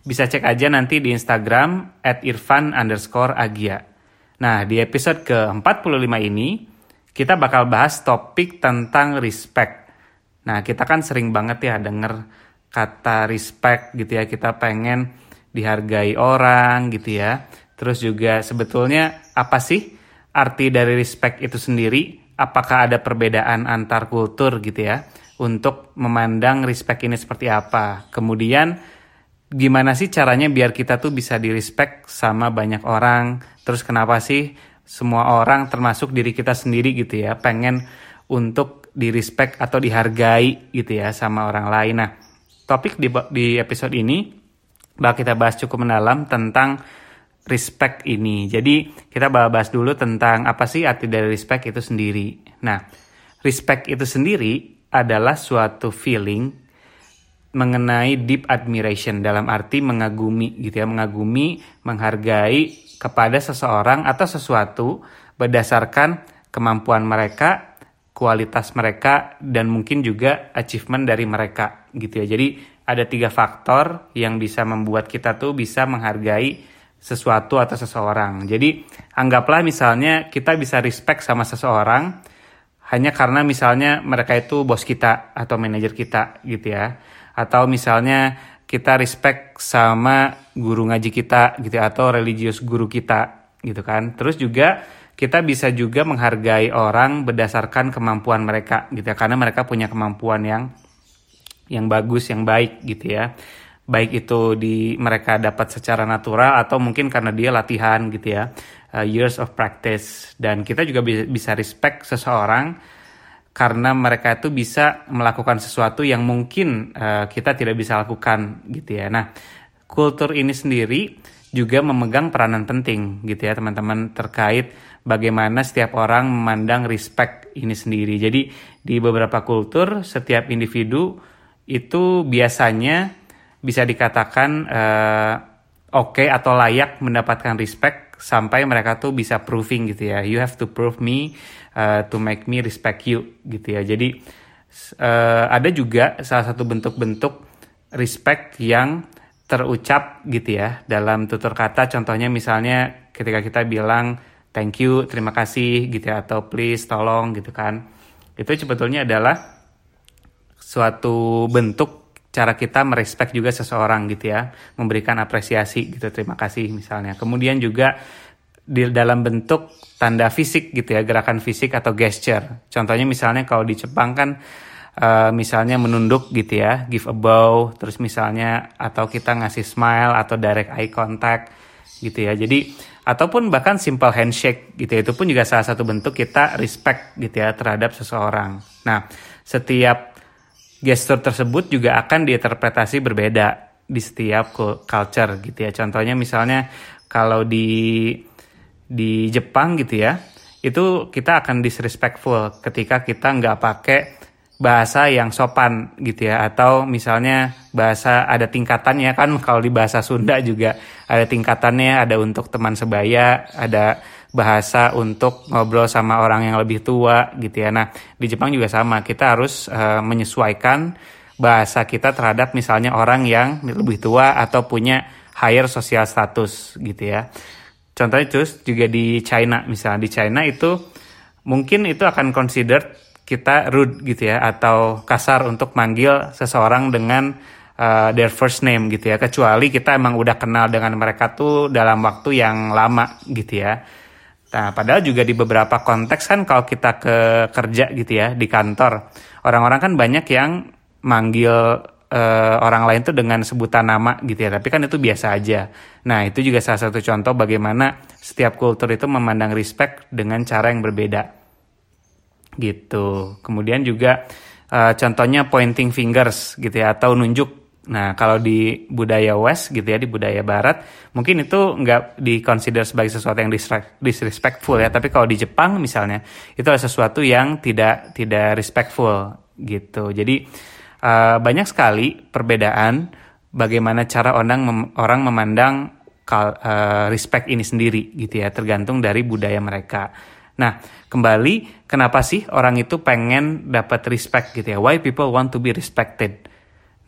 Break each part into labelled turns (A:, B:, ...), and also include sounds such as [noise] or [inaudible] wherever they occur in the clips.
A: bisa cek aja nanti di Instagram at irfan underscore agia. Nah, di episode ke-45 ini, kita bakal bahas topik tentang respect. Nah, kita kan sering banget ya denger kata respect gitu ya, kita pengen dihargai orang gitu ya. Terus juga sebetulnya apa sih arti dari respect itu sendiri? Apakah ada perbedaan antar kultur gitu ya? Untuk memandang respect ini seperti apa. Kemudian gimana sih caranya biar kita tuh bisa di respect sama banyak orang? Terus kenapa sih semua orang termasuk diri kita sendiri gitu ya pengen untuk di respect atau dihargai gitu ya sama orang lain? Nah topik di, di episode ini bakal kita bahas cukup mendalam tentang respect ini. Jadi kita bahas dulu tentang apa sih arti dari respect itu sendiri. Nah respect itu sendiri adalah suatu feeling mengenai deep admiration dalam arti mengagumi gitu ya, mengagumi, menghargai kepada seseorang atau sesuatu berdasarkan kemampuan mereka, kualitas mereka dan mungkin juga achievement dari mereka gitu ya. Jadi ada tiga faktor yang bisa membuat kita tuh bisa menghargai sesuatu atau seseorang. Jadi anggaplah misalnya kita bisa respect sama seseorang hanya karena misalnya mereka itu bos kita atau manajer kita gitu ya atau misalnya kita respect sama guru ngaji kita gitu atau religius guru kita gitu kan. Terus juga kita bisa juga menghargai orang berdasarkan kemampuan mereka gitu ya karena mereka punya kemampuan yang yang bagus yang baik gitu ya. Baik itu di mereka dapat secara natural atau mungkin karena dia latihan gitu ya uh, years of practice. Dan kita juga bisa respect seseorang karena mereka itu bisa melakukan sesuatu yang mungkin uh, kita tidak bisa lakukan gitu ya. Nah, kultur ini sendiri juga memegang peranan penting gitu ya teman-teman terkait bagaimana setiap orang memandang respect ini sendiri. Jadi di beberapa kultur setiap individu itu biasanya bisa dikatakan uh, oke okay atau layak mendapatkan respect sampai mereka tuh bisa proving gitu ya. You have to prove me uh, to make me respect you gitu ya. Jadi uh, ada juga salah satu bentuk-bentuk respect yang terucap gitu ya dalam tutur kata. Contohnya misalnya ketika kita bilang thank you, terima kasih gitu ya atau please, tolong gitu kan. Itu sebetulnya adalah suatu bentuk cara kita merespek juga seseorang gitu ya, memberikan apresiasi gitu, terima kasih misalnya. Kemudian juga di dalam bentuk tanda fisik gitu ya gerakan fisik atau gesture. Contohnya misalnya kalau di Jepang kan uh, misalnya menunduk gitu ya give a bow terus misalnya atau kita ngasih smile atau direct eye contact gitu ya. Jadi ataupun bahkan simple handshake gitu ya itu pun juga salah satu bentuk kita respect gitu ya terhadap seseorang. Nah setiap gestur tersebut juga akan diinterpretasi berbeda di setiap culture gitu ya. Contohnya misalnya kalau di di Jepang gitu ya itu kita akan disrespectful ketika kita nggak pakai bahasa yang sopan gitu ya. Atau misalnya bahasa ada tingkatannya kan [laughs] kalau di bahasa Sunda juga ada tingkatannya ada untuk teman sebaya ada bahasa untuk ngobrol sama orang yang lebih tua gitu ya. Nah di Jepang juga sama. Kita harus uh, menyesuaikan bahasa kita terhadap misalnya orang yang lebih tua atau punya higher social status gitu ya. Contohnya terus juga di China. Misalnya di China itu mungkin itu akan considered kita rude gitu ya atau kasar untuk manggil seseorang dengan uh, their first name gitu ya. Kecuali kita emang udah kenal dengan mereka tuh dalam waktu yang lama gitu ya. Nah, padahal juga di beberapa konteks kan kalau kita ke kerja gitu ya di kantor, orang-orang kan banyak yang manggil uh, orang lain tuh dengan sebutan nama gitu ya tapi kan itu biasa aja. Nah itu juga salah satu contoh bagaimana setiap kultur itu memandang respect dengan cara yang berbeda. Gitu. Kemudian juga uh, contohnya pointing fingers gitu ya atau nunjuk Nah, kalau di budaya West gitu ya, di budaya Barat, mungkin itu nggak dikonsider sebagai sesuatu yang disrespectful ya. Tapi kalau di Jepang misalnya, itu adalah sesuatu yang tidak tidak respectful gitu. Jadi uh, banyak sekali perbedaan bagaimana cara orang mem orang memandang uh, respect ini sendiri gitu ya, tergantung dari budaya mereka. Nah, kembali kenapa sih orang itu pengen dapat respect gitu ya? Why people want to be respected?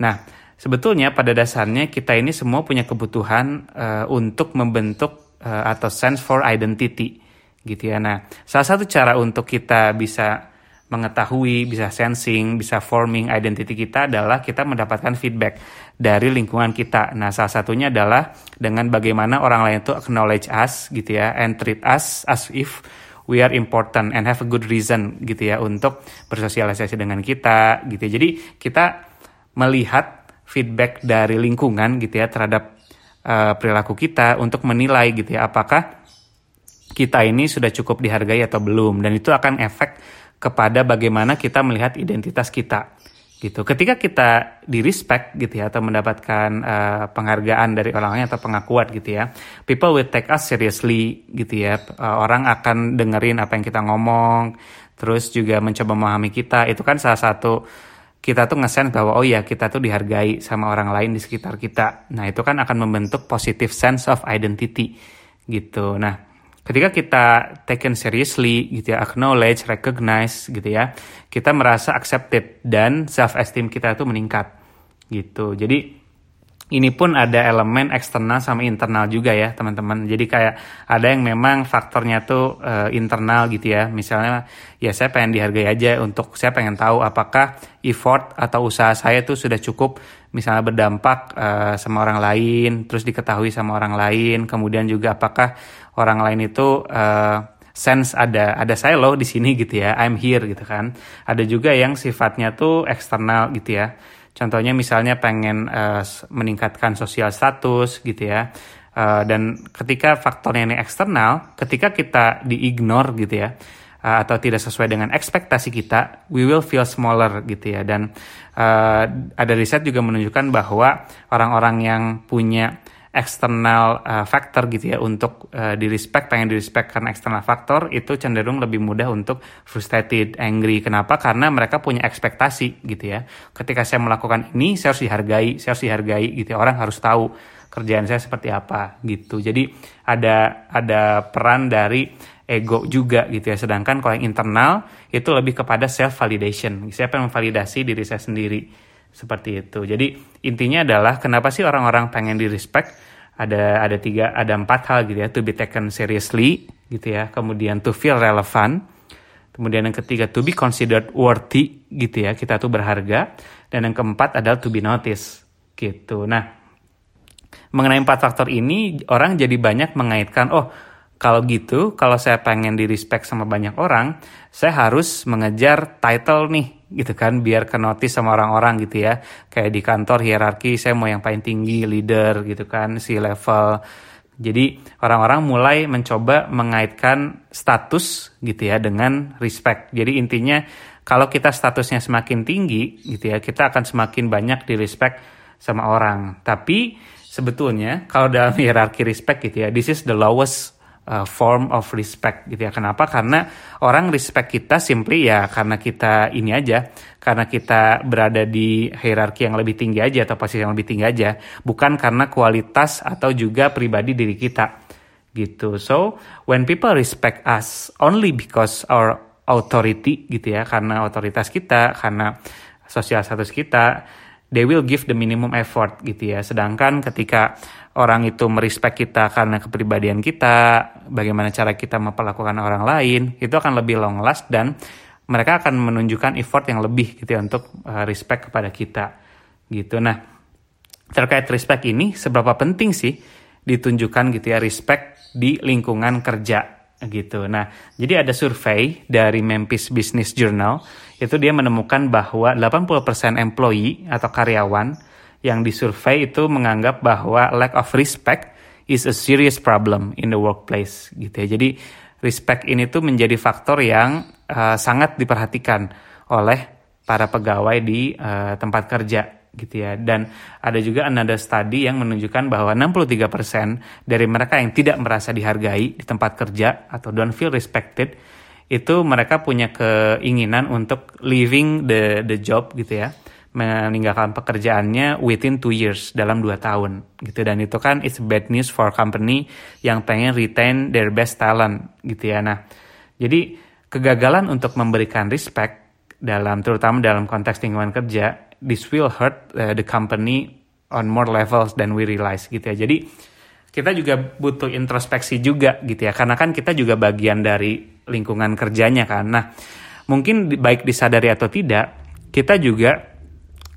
A: Nah, Sebetulnya pada dasarnya kita ini semua punya kebutuhan uh, untuk membentuk uh, atau sense for identity gitu ya. Nah, salah satu cara untuk kita bisa mengetahui, bisa sensing, bisa forming identity kita adalah kita mendapatkan feedback dari lingkungan kita. Nah, salah satunya adalah dengan bagaimana orang lain itu acknowledge us gitu ya and treat us as if we are important and have a good reason gitu ya untuk bersosialisasi dengan kita gitu. Ya. Jadi kita melihat feedback dari lingkungan gitu ya terhadap uh, perilaku kita untuk menilai gitu ya apakah kita ini sudah cukup dihargai atau belum dan itu akan efek kepada bagaimana kita melihat identitas kita gitu. Ketika kita di respect gitu ya atau mendapatkan uh, penghargaan dari orang lain atau pengakuan gitu ya, people will take us seriously gitu ya. Uh, orang akan dengerin apa yang kita ngomong, terus juga mencoba memahami kita. Itu kan salah satu kita tuh ngesen bahwa oh ya kita tuh dihargai sama orang lain di sekitar kita. Nah itu kan akan membentuk positive sense of identity gitu. Nah ketika kita taken seriously gitu ya, acknowledge, recognize gitu ya, kita merasa accepted dan self esteem kita itu meningkat gitu. Jadi ini pun ada elemen eksternal sama internal juga ya teman-teman. Jadi kayak ada yang memang faktornya tuh uh, internal gitu ya. Misalnya ya saya pengen dihargai aja untuk saya pengen tahu apakah effort atau usaha saya tuh sudah cukup misalnya berdampak uh, sama orang lain, terus diketahui sama orang lain. Kemudian juga apakah orang lain itu uh, sense ada ada saya loh di sini gitu ya. I'm here gitu kan. Ada juga yang sifatnya tuh eksternal gitu ya Contohnya misalnya pengen uh, meningkatkan sosial status gitu ya. Uh, dan ketika faktornya ini eksternal, ketika kita diignore gitu ya, uh, atau tidak sesuai dengan ekspektasi kita, we will feel smaller gitu ya. Dan uh, ada riset juga menunjukkan bahwa orang-orang yang punya eksternal uh, factor gitu ya untuk uh, di respect pengen di respect karena eksternal faktor itu cenderung lebih mudah untuk frustrated, angry. Kenapa? Karena mereka punya ekspektasi gitu ya. Ketika saya melakukan ini saya harus dihargai, saya harus dihargai gitu ya. Orang harus tahu kerjaan saya seperti apa gitu. Jadi ada ada peran dari ego juga gitu ya. Sedangkan kalau yang internal itu lebih kepada self validation. Saya pengen memvalidasi diri saya sendiri seperti itu. Jadi intinya adalah kenapa sih orang-orang pengen di respect? Ada ada tiga ada empat hal gitu ya. To be taken seriously gitu ya. Kemudian to feel relevant. Kemudian yang ketiga to be considered worthy gitu ya. Kita tuh berharga. Dan yang keempat adalah to be noticed gitu. Nah mengenai empat faktor ini orang jadi banyak mengaitkan oh kalau gitu, kalau saya pengen di respect sama banyak orang, saya harus mengejar title nih, gitu kan, biar ke notice sama orang-orang gitu ya. Kayak di kantor hierarki, saya mau yang paling tinggi, leader gitu kan, si level. Jadi orang-orang mulai mencoba mengaitkan status gitu ya dengan respect. Jadi intinya kalau kita statusnya semakin tinggi gitu ya, kita akan semakin banyak di respect sama orang. Tapi sebetulnya kalau dalam [laughs] hierarki respect gitu ya, this is the lowest uh, form of respect gitu ya. Kenapa? Karena orang respect kita simply ya karena kita ini aja, karena kita berada di hierarki yang lebih tinggi aja atau posisi yang lebih tinggi aja, bukan karena kualitas atau juga pribadi diri kita gitu. So when people respect us only because our authority gitu ya, karena otoritas kita, karena sosial status kita, they will give the minimum effort gitu ya. Sedangkan ketika orang itu merespek kita karena kepribadian kita, bagaimana cara kita memperlakukan orang lain, itu akan lebih long last dan mereka akan menunjukkan effort yang lebih gitu ya untuk uh, respect kepada kita gitu. Nah, terkait respect ini seberapa penting sih ditunjukkan gitu ya respect di lingkungan kerja gitu. Nah, jadi ada survei dari Memphis Business Journal itu dia menemukan bahwa 80% employee atau karyawan yang disurvei itu menganggap bahwa lack of respect is a serious problem in the workplace gitu ya. Jadi respect ini tuh menjadi faktor yang uh, sangat diperhatikan oleh para pegawai di uh, tempat kerja gitu ya. Dan ada juga another study yang menunjukkan bahwa 63% dari mereka yang tidak merasa dihargai di tempat kerja atau don't feel respected itu mereka punya keinginan untuk leaving the the job gitu ya meninggalkan pekerjaannya within two years dalam dua tahun gitu. Dan itu kan it's bad news for company yang pengen retain their best talent gitu ya. Nah jadi kegagalan untuk memberikan respect dalam terutama dalam konteks lingkungan kerja this will hurt uh, the company on more levels than we realize gitu ya. Jadi kita juga butuh introspeksi juga gitu ya. Karena kan kita juga bagian dari lingkungan kerjanya kan. Nah mungkin baik disadari atau tidak kita juga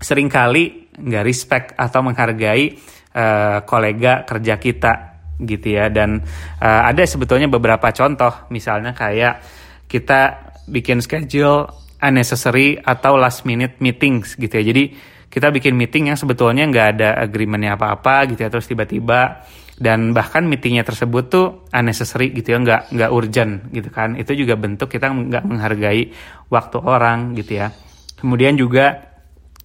A: sering kali nggak respect atau menghargai uh, kolega kerja kita gitu ya. Dan uh, ada sebetulnya beberapa contoh misalnya kayak kita bikin schedule unnecessary atau last minute meetings gitu ya. Jadi kita bikin meeting yang sebetulnya nggak ada agreementnya apa-apa gitu ya. Terus tiba-tiba dan bahkan meetingnya tersebut tuh unnecessary gitu ya. Nggak nggak urgent gitu kan. Itu juga bentuk kita nggak menghargai waktu orang gitu ya. Kemudian juga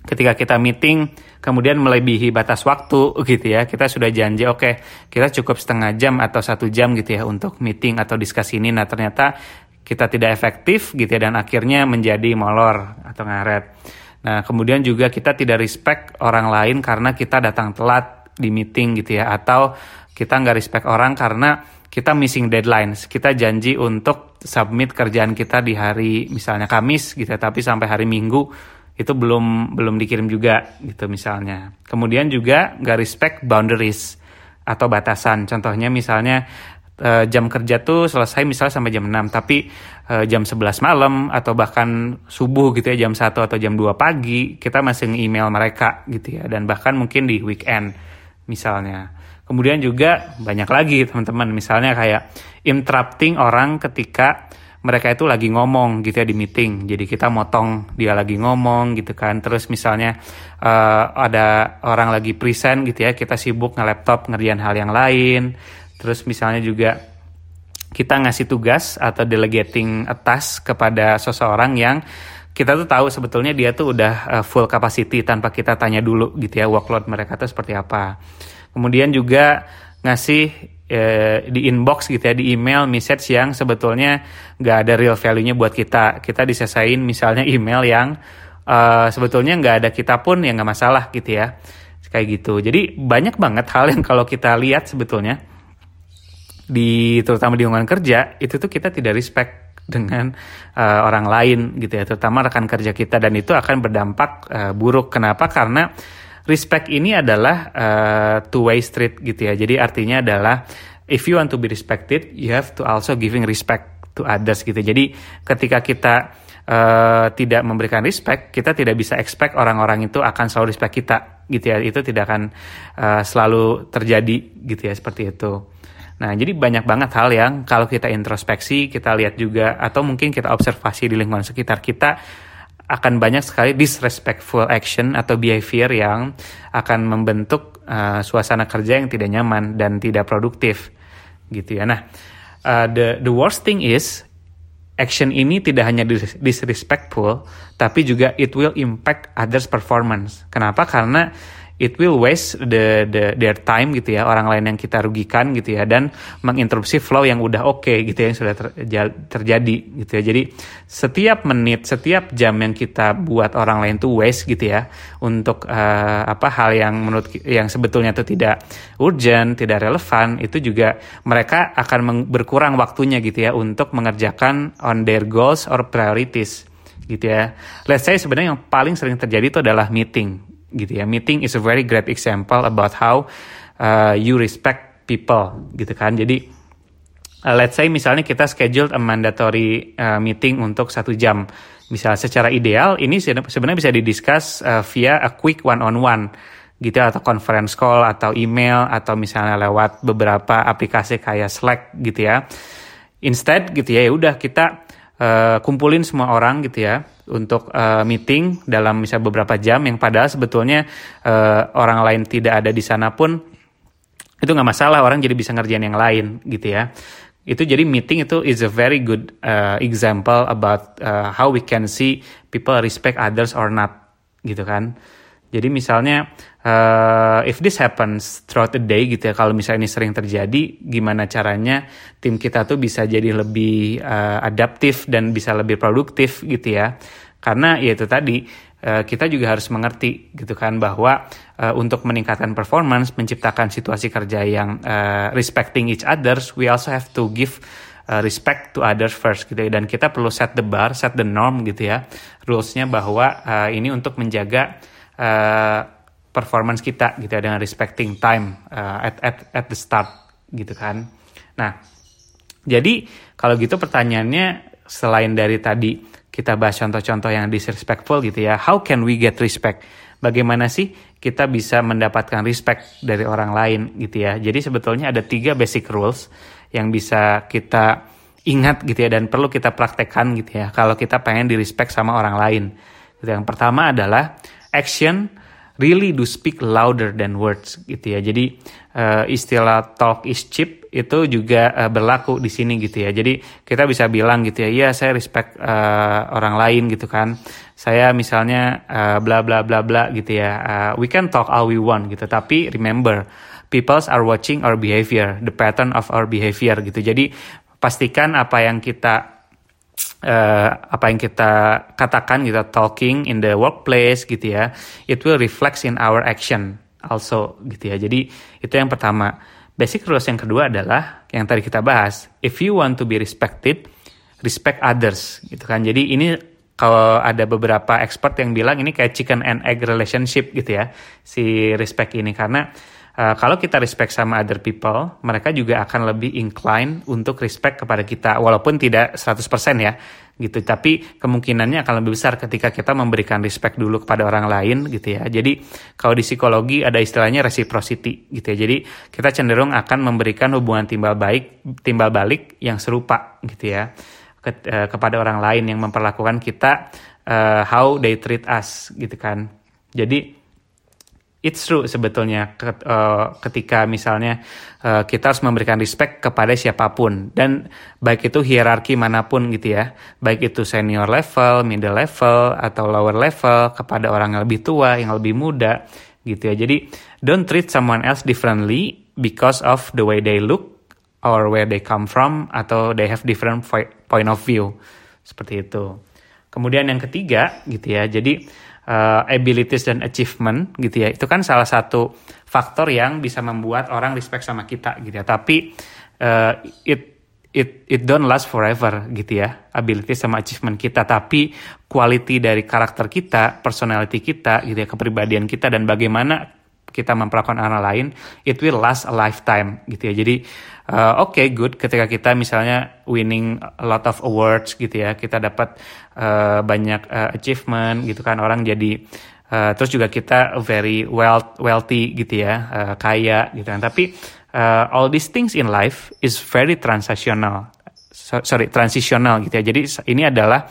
A: ketika kita meeting kemudian melebihi batas waktu [laughs] gitu ya. Kita sudah janji oke okay, kita cukup setengah jam atau satu jam gitu ya untuk meeting atau diskusi ini. Nah ternyata kita tidak efektif gitu ya dan akhirnya menjadi molor atau ngaret. Nah kemudian juga kita tidak respect orang lain karena kita datang telat di meeting gitu ya atau kita nggak respect orang karena kita missing deadlines. Kita janji untuk submit kerjaan kita di hari misalnya Kamis gitu ya tapi sampai hari Minggu itu belum belum dikirim juga gitu misalnya. Kemudian juga nggak respect boundaries atau batasan. Contohnya misalnya uh, jam kerja tuh selesai misalnya sampai jam 6 tapi uh, jam 11 malam atau bahkan subuh gitu ya jam 1 atau jam 2 pagi kita masih email mereka gitu ya dan bahkan mungkin di weekend misalnya. Kemudian juga banyak lagi teman-teman misalnya kayak interrupting orang ketika mereka itu lagi ngomong gitu ya di meeting. Jadi kita motong dia lagi ngomong gitu kan. Terus misalnya uh, ada orang lagi present gitu ya kita sibuk nge-laptop ngerjain hal yang lain. Terus misalnya juga kita ngasih tugas atau delegating a task kepada seseorang yang kita tuh tahu sebetulnya dia tuh udah uh, full capacity tanpa kita tanya dulu gitu ya workload mereka tuh seperti apa. Kemudian juga ngasih Eh, di inbox gitu ya di email message yang sebetulnya nggak ada real value-nya buat kita. Kita disesain misalnya email yang uh, sebetulnya nggak ada kita pun ya nggak masalah gitu ya. Kayak gitu. Jadi banyak banget hal yang kalau kita lihat sebetulnya di terutama di lingkungan kerja itu tuh kita tidak respect dengan uh, orang lain gitu ya. Terutama rekan kerja kita. Dan itu akan berdampak uh, buruk. Kenapa? Karena respect ini adalah uh, two way street gitu ya. Jadi artinya adalah if you want to be respected, you have to also giving respect to others gitu. Jadi ketika kita uh, tidak memberikan respect, kita tidak bisa expect orang-orang itu akan selalu respect kita gitu ya. Itu tidak akan uh, selalu terjadi gitu ya seperti itu. Nah, jadi banyak banget hal yang kalau kita introspeksi, kita lihat juga atau mungkin kita observasi di lingkungan sekitar kita akan banyak sekali disrespectful action atau behavior yang akan membentuk uh, suasana kerja yang tidak nyaman dan tidak produktif gitu ya. Nah, uh, the the worst thing is action ini tidak hanya disrespectful tapi juga it will impact others performance. Kenapa? Karena it will waste the, the their time gitu ya orang lain yang kita rugikan gitu ya dan menginterupsi flow yang udah oke okay, gitu ya yang sudah ter, terjadi gitu ya jadi setiap menit setiap jam yang kita buat orang lain tuh waste gitu ya untuk uh, apa hal yang menurut yang sebetulnya itu tidak urgent tidak relevan itu juga mereka akan berkurang waktunya gitu ya untuk mengerjakan on their goals or priorities gitu ya. Let's say sebenarnya yang paling sering terjadi itu adalah meeting gitu ya. Meeting is a very great example about how uh, you respect people gitu kan. Jadi uh, let's say misalnya kita scheduled a mandatory uh, meeting untuk satu jam. Misalnya secara ideal ini sebenarnya bisa didiscuss uh, via a quick one on one gitu ya, atau conference call atau email atau misalnya lewat beberapa aplikasi kayak Slack gitu ya. Instead gitu ya, ya udah kita uh, kumpulin semua orang gitu ya untuk uh, meeting dalam misal beberapa jam yang padahal sebetulnya uh, orang lain tidak ada di sana pun itu nggak masalah orang jadi bisa ngerjain yang lain gitu ya. Itu jadi meeting itu is a very good uh, example about uh, how we can see people respect others or not gitu kan Jadi misalnya uh, if this happens throughout the day gitu ya, kalau misalnya ini sering terjadi, gimana caranya tim kita tuh bisa jadi lebih uh, adaptif dan bisa lebih produktif gitu ya. Karena ya itu tadi uh, kita juga harus mengerti gitu kan bahwa uh, untuk meningkatkan performance, menciptakan situasi kerja yang uh, respecting each others, we also have to give respect to others first gitu ya. Dan kita perlu set the bar, set the norm gitu ya. Rulesnya bahwa uh, ini untuk menjaga uh, performance kita gitu ya dengan respecting time uh, at at at the start gitu kan. Nah, jadi kalau gitu pertanyaannya selain dari tadi kita bahas contoh-contoh yang disrespectful gitu ya, how can we get respect? Bagaimana sih kita bisa mendapatkan respect dari orang lain gitu ya. Jadi sebetulnya ada tiga basic rules yang bisa kita ingat gitu ya dan perlu kita praktekkan gitu ya kalau kita pengen di respect sama orang lain. Gitu. Yang pertama adalah action really do speak louder than words gitu ya. Jadi uh, istilah talk is cheap itu juga uh, berlaku di sini gitu ya. Jadi kita bisa bilang gitu ya, iya saya respect uh, orang lain gitu kan. Saya misalnya uh, bla bla bla bla gitu ya. Uh, we can talk all we want gitu. Tapi remember, peoples are watching our behavior, the pattern of our behavior gitu. Jadi pastikan apa yang kita uh, apa yang kita katakan kita talking in the workplace gitu ya it will reflect in our action also gitu ya. Jadi itu yang pertama. Basic rules yang kedua adalah yang tadi kita bahas if you want to be respected respect others gitu kan. Jadi ini kalau ada beberapa expert yang bilang ini kayak chicken and egg relationship gitu ya si respect ini. Karena uh, kalau kita respect sama other people, mereka juga akan lebih incline untuk respect kepada kita, walaupun tidak 100% ya, gitu. Tapi kemungkinannya akan lebih besar ketika kita memberikan respect dulu kepada orang lain, gitu ya. Jadi kalau di psikologi ada istilahnya reciprocity, gitu ya. Jadi kita cenderung akan memberikan hubungan timbal baik, timbal balik yang serupa, gitu ya, ke, uh, kepada orang lain yang memperlakukan kita uh, how they treat us, gitu kan. Jadi it's true sebetulnya uh, ketika misalnya uh, kita harus memberikan respect kepada siapa pun dan baik itu hierarki mana pun gitu ya baik itu senior level, middle level atau lower level kepada orang yang lebih tua, yang lebih muda gitu ya. Jadi don't treat someone else differently because of the way they look or where they come from atau they have different point of view seperti itu. Kemudian yang ketiga gitu ya. Jadi uh, abilities dan achievement gitu ya. Itu kan salah satu faktor yang bisa membuat orang respect sama kita gitu ya. Tapi uh, it it it don't last forever gitu ya ability sama achievement kita. Tapi quality dari karakter kita personality kita gitu ya kepribadian kita dan bagaimana kita memperlakukan orang lain it will last a lifetime gitu ya. Jadi uh, oke okay, good. Ketika kita misalnya winning a lot of awards gitu ya kita dapat uh, banyak uh, achievement gitu kan orang jadi uh, terus juga kita very wealth, wealthy gitu ya uh, kaya gitu kan. Tapi uh, all these things in life is very transactional so, sorry transitional gitu ya. Jadi ini adalah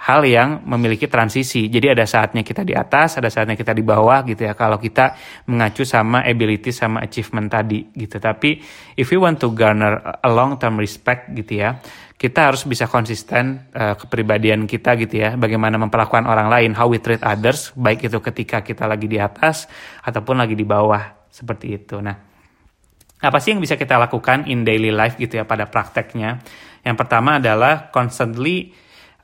A: hal yang memiliki transisi. Jadi ada saatnya kita di atas, ada saatnya kita di bawah gitu ya. Kalau kita mengacu sama ability sama achievement tadi gitu. Tapi if we want to garner a long term respect gitu ya, kita harus bisa konsisten uh, kepribadian kita gitu ya. Bagaimana memperlakukan orang lain, how we treat others, baik itu ketika kita lagi di atas ataupun lagi di bawah seperti itu. Nah, apa sih yang bisa kita lakukan in daily life gitu ya pada prakteknya? Yang pertama adalah constantly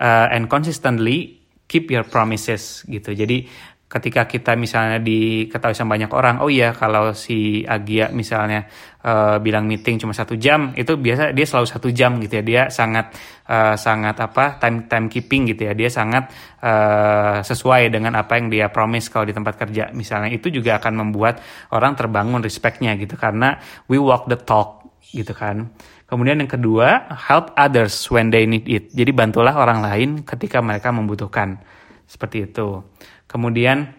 A: uh, and consistently keep your promises gitu. Jadi ketika kita misalnya diketahui sama banyak orang, oh iya kalau si Agia misalnya uh, bilang meeting cuma satu jam, itu biasa dia selalu satu jam gitu ya. Dia sangat uh, sangat apa time time keeping gitu ya. Dia sangat uh, sesuai dengan apa yang dia promise kalau di tempat kerja misalnya. Itu juga akan membuat orang terbangun respectnya gitu karena we walk the talk gitu kan. Kemudian yang kedua, help others when they need it. Jadi bantulah orang lain ketika mereka membutuhkan. Seperti itu. Kemudian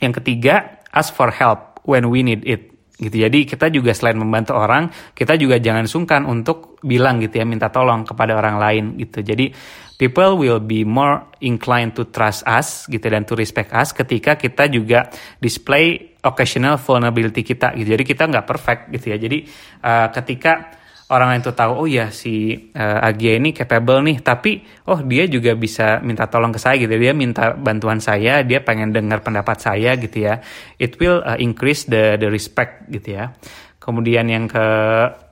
A: yang ketiga, ask for help when we need it. Gitu. Jadi kita juga selain membantu orang, kita juga jangan sungkan untuk bilang gitu ya, minta tolong kepada orang lain gitu. Jadi people will be more inclined to trust us gitu dan to respect us ketika kita juga display occasional vulnerability kita gitu. Jadi kita nggak perfect gitu ya. Jadi uh, ketika orang lain tuh tahu oh ya si uh, Agia ini capable nih. Tapi oh dia juga bisa minta tolong ke saya gitu. Dia minta bantuan saya dia pengen dengar pendapat saya gitu ya. It will uh, increase the the respect gitu ya. Kemudian yang ke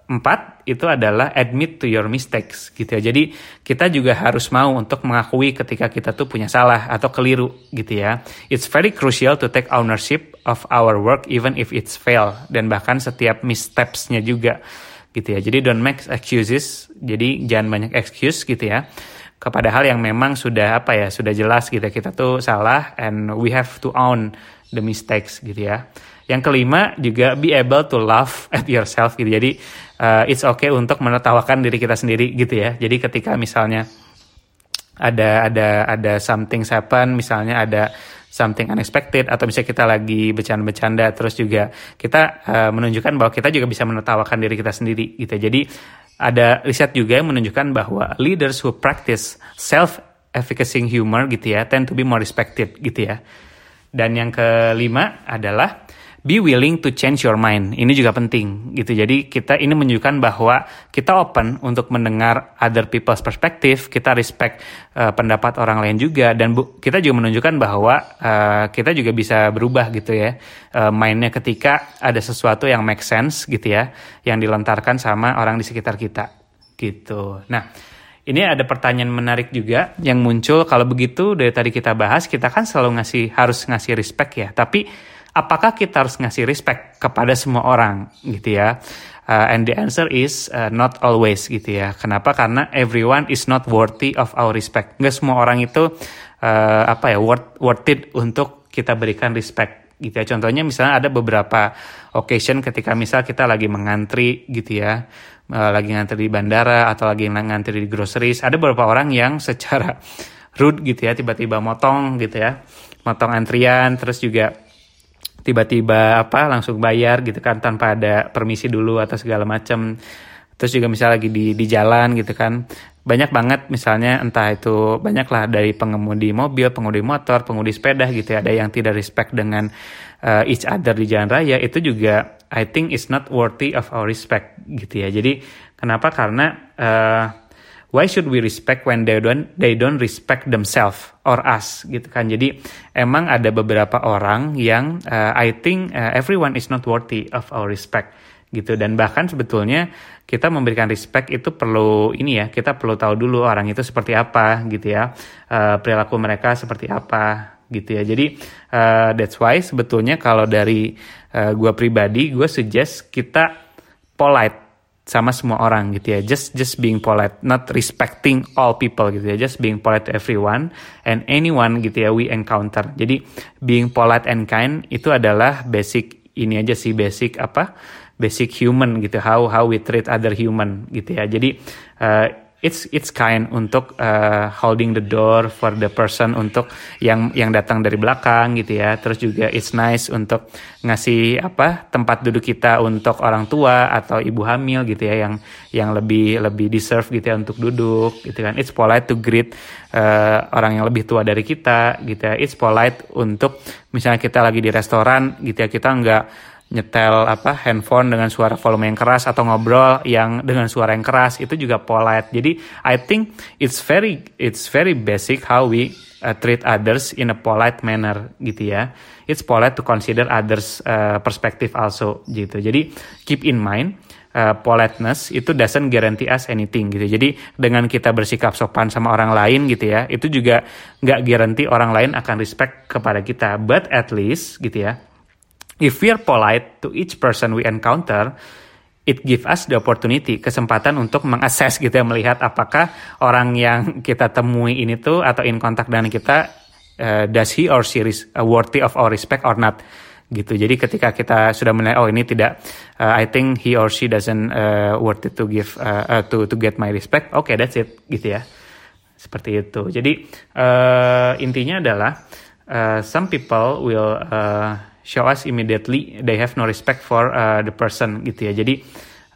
A: Empat, itu adalah admit to your mistakes gitu ya. Jadi kita juga harus mau untuk mengakui ketika kita tuh punya salah atau keliru gitu ya. It's very crucial to take ownership of our work even if it's fail. Dan bahkan setiap missteps-nya juga gitu ya. Jadi don't make excuses. Jadi jangan banyak excuse gitu ya kepada hal yang memang sudah apa ya sudah jelas gitu ya. kita tuh salah and we have to own the mistakes gitu ya. Yang kelima juga be able to laugh at yourself gitu. Jadi uh, it's okay untuk menertawakan diri kita sendiri gitu ya. Jadi ketika misalnya ada ada ada something happen, misalnya ada something unexpected atau misalnya kita lagi bercanda-bercanda terus juga kita uh, menunjukkan bahwa kita juga bisa menertawakan diri kita sendiri gitu. Jadi ada riset juga yang menunjukkan bahwa leaders who practice self efficacy humor gitu ya tend to be more respected gitu ya. Dan yang kelima adalah be willing to change your mind. Ini juga penting gitu. Jadi kita ini menunjukkan bahwa kita open untuk mendengar other people's perspective, kita respect uh, pendapat orang lain juga dan bu kita juga menunjukkan bahwa uh, kita juga bisa berubah gitu ya. Uh, mindnya ketika ada sesuatu yang make sense gitu ya, yang dilontarkan sama orang di sekitar kita gitu. Nah, ini ada pertanyaan menarik juga yang muncul kalau begitu dari tadi kita bahas kita kan selalu ngasih harus ngasih respect ya, tapi apakah kita harus ngasih respect kepada semua orang gitu ya? Uh, and the answer is uh, not always gitu ya. Kenapa? Karena everyone is not worthy of our respect. Nggak semua orang itu uh, apa ya worth worth it untuk kita berikan respect gitu ya. Contohnya misalnya ada beberapa occasion ketika misal kita lagi mengantri gitu ya, uh, lagi ngantri di bandara atau lagi ngantri di groceries, ada beberapa orang yang secara [laughs] rude gitu ya, tiba-tiba motong gitu ya, motong antrian, terus juga tiba-tiba apa langsung bayar gitu kan tanpa ada permisi dulu atau segala macam. Terus juga misalnya lagi di di jalan gitu kan. Banyak banget misalnya entah itu banyak lah dari pengemudi mobil pengemudi motor pengemudi sepeda gitu ya. Ada yang tidak respect dengan uh, each other di jalan raya. Itu juga I think is not worthy of our respect gitu ya. Jadi kenapa? Karena uh, why should we respect when they don't they don't respect themselves or us? Gitu kan. Jadi emang ada beberapa orang yang uh, I think uh, everyone is not worthy of our respect. Gitu. Dan bahkan sebetulnya kita memberikan respect itu perlu ini ya kita perlu tahu dulu orang itu seperti apa gitu ya. Uh, perilaku mereka seperti apa gitu ya. Jadi uh, that's why sebetulnya kalau dari uh, gue pribadi gue suggest kita polite sama semua orang gitu ya. Just just being polite not respecting all people gitu ya. Just being polite to everyone and anyone gitu ya we encounter. Jadi being polite and kind itu adalah basic ini aja sih basic apa? Basic human gitu how how we treat other human gitu ya. Jadi uh, it's it's kind untuk uh, holding the door for the person untuk yang yang datang dari belakang gitu ya. Terus juga it's nice untuk ngasih apa tempat duduk kita untuk orang tua atau ibu hamil gitu ya yang yang lebih lebih deserve gitu ya untuk duduk gitu kan. It's polite to greet uh, orang yang lebih tua dari kita gitu ya. It's polite untuk misalnya kita lagi di restoran gitu ya kita nggak nyetel apa handphone dengan suara volume yang keras atau ngobrol yang dengan suara yang keras itu juga polite. Jadi I think it's very it's very basic how we uh, treat others in a polite manner gitu ya. It's polite to consider others uh, perspective also gitu. Jadi keep in mind uh, politeness itu doesn't guarantee us anything gitu. Jadi dengan kita bersikap sopan sama orang lain gitu ya, itu juga nggak guarantee orang lain akan respect kepada kita. But at least gitu ya, If we are polite to each person we encounter, it give us the opportunity, kesempatan untuk mengakses gitu ya, melihat apakah orang yang kita temui ini tuh atau in contact dengan kita, uh, does he or she is uh, worthy of our respect or not gitu. Jadi ketika kita sudah menilai oh ini tidak, uh, I think he or she doesn't uh, worthy to give uh, uh, to to get my respect, oke okay, that's it gitu ya. Seperti itu. Jadi uh, intinya adalah uh, some people will uh, show us immediately they have no respect for uh, the person gitu ya. Jadi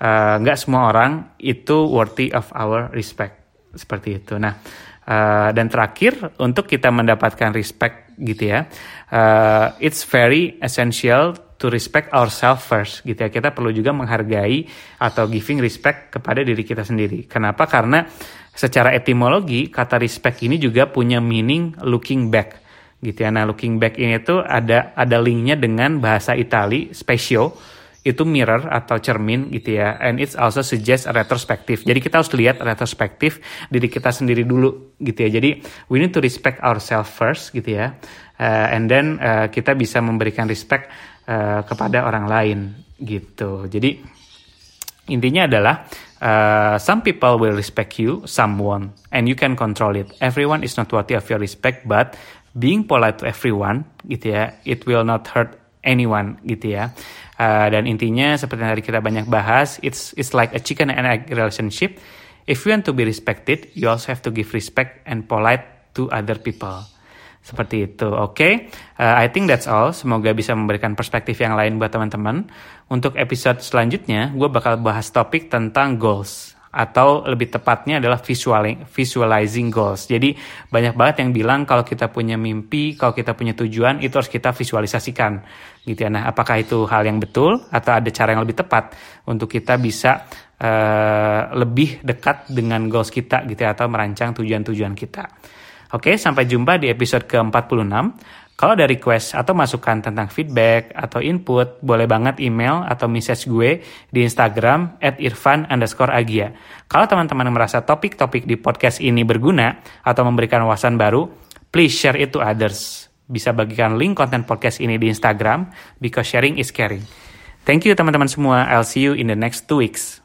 A: uh, nggak uh, semua orang itu worthy of our respect seperti itu. Nah uh, dan terakhir untuk kita mendapatkan respect gitu ya, uh, it's very essential to respect ourselves first gitu ya. Kita perlu juga menghargai atau giving respect kepada diri kita sendiri. Kenapa? Karena secara etimologi kata respect ini juga punya meaning looking back gitu ya. Nah, looking back ini tuh ada ada linknya dengan bahasa Itali spatio. Itu mirror atau cermin gitu ya. And it's also suggest retrospective. Jadi kita harus lihat retrospektif diri kita sendiri dulu gitu ya. Jadi we need to respect ourselves first gitu ya. Uh, and then uh, kita bisa memberikan respect uh, kepada orang lain gitu. Jadi intinya adalah uh, some people will respect you some won't and you can control it. Everyone is not worthy of your respect but being polite to everyone gitu ya it will not hurt anyone gitu ya. Uh, dan intinya seperti yang tadi kita banyak bahas, it's it's like a chicken and egg relationship. If you want to be respected, you also have to give respect and polite to other people. Seperti itu, oke? Okay? Uh, I think that's all. Semoga bisa memberikan perspektif yang lain buat teman-teman. Untuk episode selanjutnya, gue bakal bahas topik tentang goals atau lebih tepatnya adalah visualizing, goals. Jadi banyak banget yang bilang kalau kita punya mimpi, kalau kita punya tujuan itu harus kita visualisasikan, gitu ya. Nah, apakah itu hal yang betul atau ada cara yang lebih tepat untuk kita bisa uh, lebih dekat dengan goals kita, gitu ya, atau merancang tujuan-tujuan kita. Oke, sampai jumpa di episode ke-46. Kalau ada request atau masukan tentang feedback atau input, boleh banget email atau message gue di Instagram at irfan underscore agia. Kalau teman-teman merasa topik-topik di podcast ini berguna atau memberikan wawasan baru, please share it to others. Bisa bagikan link konten podcast ini di Instagram, because sharing is caring. Thank you teman-teman semua, I'll see you in the next two weeks.